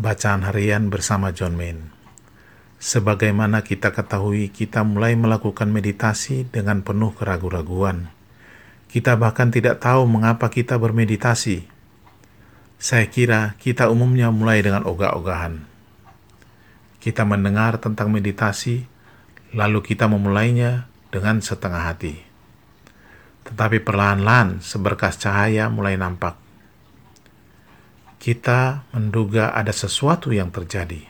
Bacaan harian bersama John Main. Sebagaimana kita ketahui, kita mulai melakukan meditasi dengan penuh keraguan-raguan. Kita bahkan tidak tahu mengapa kita bermeditasi. Saya kira kita umumnya mulai dengan ogah-ogahan. Kita mendengar tentang meditasi, lalu kita memulainya dengan setengah hati. Tetapi perlahan-lahan seberkas cahaya mulai nampak kita menduga ada sesuatu yang terjadi.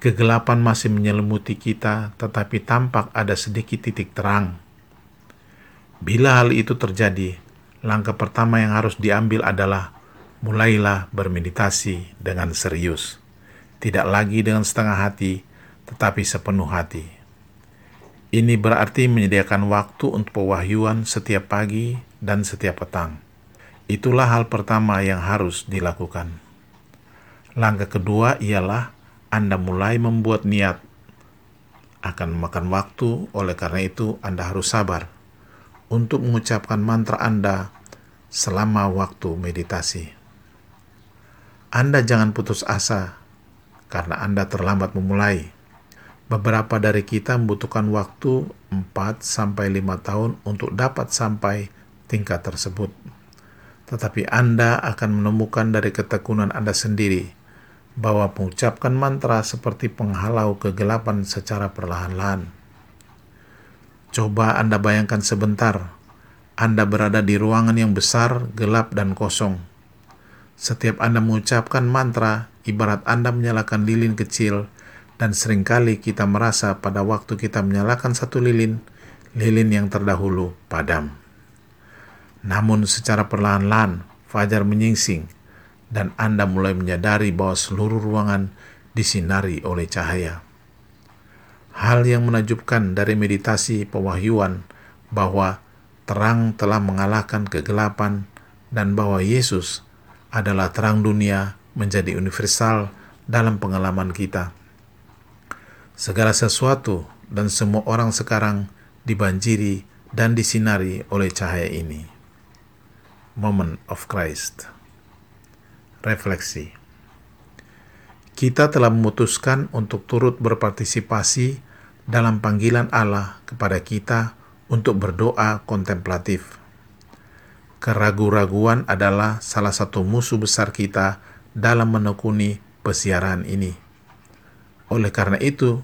Kegelapan masih menyelimuti kita, tetapi tampak ada sedikit titik terang. Bila hal itu terjadi, langkah pertama yang harus diambil adalah mulailah bermeditasi dengan serius, tidak lagi dengan setengah hati, tetapi sepenuh hati. Ini berarti menyediakan waktu untuk pewahyuan setiap pagi dan setiap petang Itulah hal pertama yang harus dilakukan. Langkah kedua ialah Anda mulai membuat niat akan memakan waktu, oleh karena itu Anda harus sabar untuk mengucapkan mantra Anda selama waktu meditasi. Anda jangan putus asa karena Anda terlambat memulai. Beberapa dari kita membutuhkan waktu 4 sampai 5 tahun untuk dapat sampai tingkat tersebut tetapi Anda akan menemukan dari ketekunan Anda sendiri bahwa mengucapkan mantra seperti penghalau kegelapan secara perlahan-lahan. Coba Anda bayangkan sebentar, Anda berada di ruangan yang besar, gelap, dan kosong. Setiap Anda mengucapkan mantra, ibarat Anda menyalakan lilin kecil, dan sering kali kita merasa pada waktu kita menyalakan satu lilin, lilin yang terdahulu padam. Namun secara perlahan-lahan fajar menyingsing dan Anda mulai menyadari bahwa seluruh ruangan disinari oleh cahaya. Hal yang menajubkan dari meditasi pewahyuan bahwa terang telah mengalahkan kegelapan dan bahwa Yesus adalah terang dunia menjadi universal dalam pengalaman kita. Segala sesuatu dan semua orang sekarang dibanjiri dan disinari oleh cahaya ini. Moment of Christ. Refleksi. Kita telah memutuskan untuk turut berpartisipasi dalam panggilan Allah kepada kita untuk berdoa kontemplatif. Keragu-raguan adalah salah satu musuh besar kita dalam menekuni pesiaran ini. Oleh karena itu,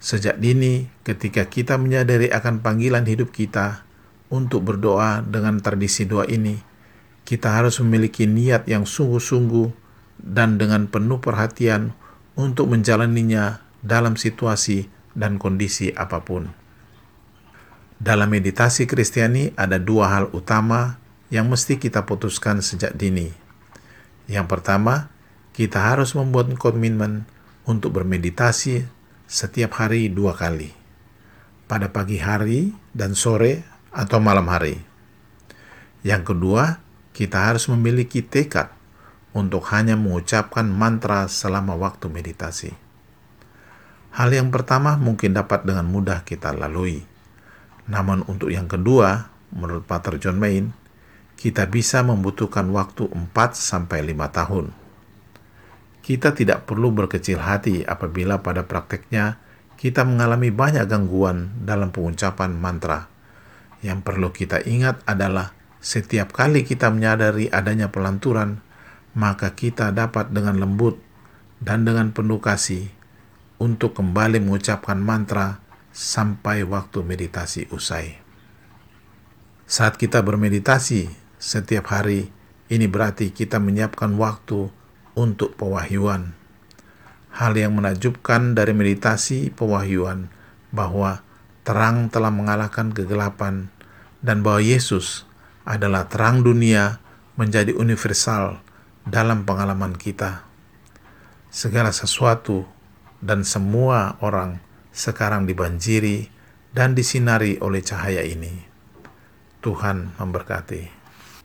sejak dini ketika kita menyadari akan panggilan hidup kita untuk berdoa dengan tradisi doa ini, kita harus memiliki niat yang sungguh-sungguh dan dengan penuh perhatian untuk menjalaninya dalam situasi dan kondisi apa pun. Dalam meditasi Kristiani ada dua hal utama yang mesti kita putuskan sejak dini. Yang pertama, kita harus membuat komitmen untuk bermeditasi setiap hari dua kali, pada pagi hari dan sore atau malam hari. Yang kedua, kita harus memiliki tekad untuk hanya mengucapkan mantra selama waktu meditasi. Hal yang pertama mungkin dapat dengan mudah kita lalui. Namun untuk yang kedua, menurut Pater John Main, kita bisa membutuhkan waktu 4 sampai 5 tahun. Kita tidak perlu berkecil hati apabila pada prakteknya kita mengalami banyak gangguan dalam pengucapan mantra. Yang perlu kita ingat adalah setiap kali kita menyadari adanya pelanturan, maka kita dapat dengan lembut dan dengan penuh kasih untuk kembali mengucapkan mantra sampai waktu meditasi usai. Saat kita bermeditasi setiap hari, ini berarti kita menyiapkan waktu untuk pewahyuan. Hal yang menakjubkan dari meditasi pewahyuan bahwa terang telah mengalahkan kegelapan dan bahwa Yesus adalah terang dunia menjadi universal dalam pengalaman kita. Segala sesuatu dan semua orang sekarang dibanjiri dan disinari oleh cahaya ini. Tuhan memberkati.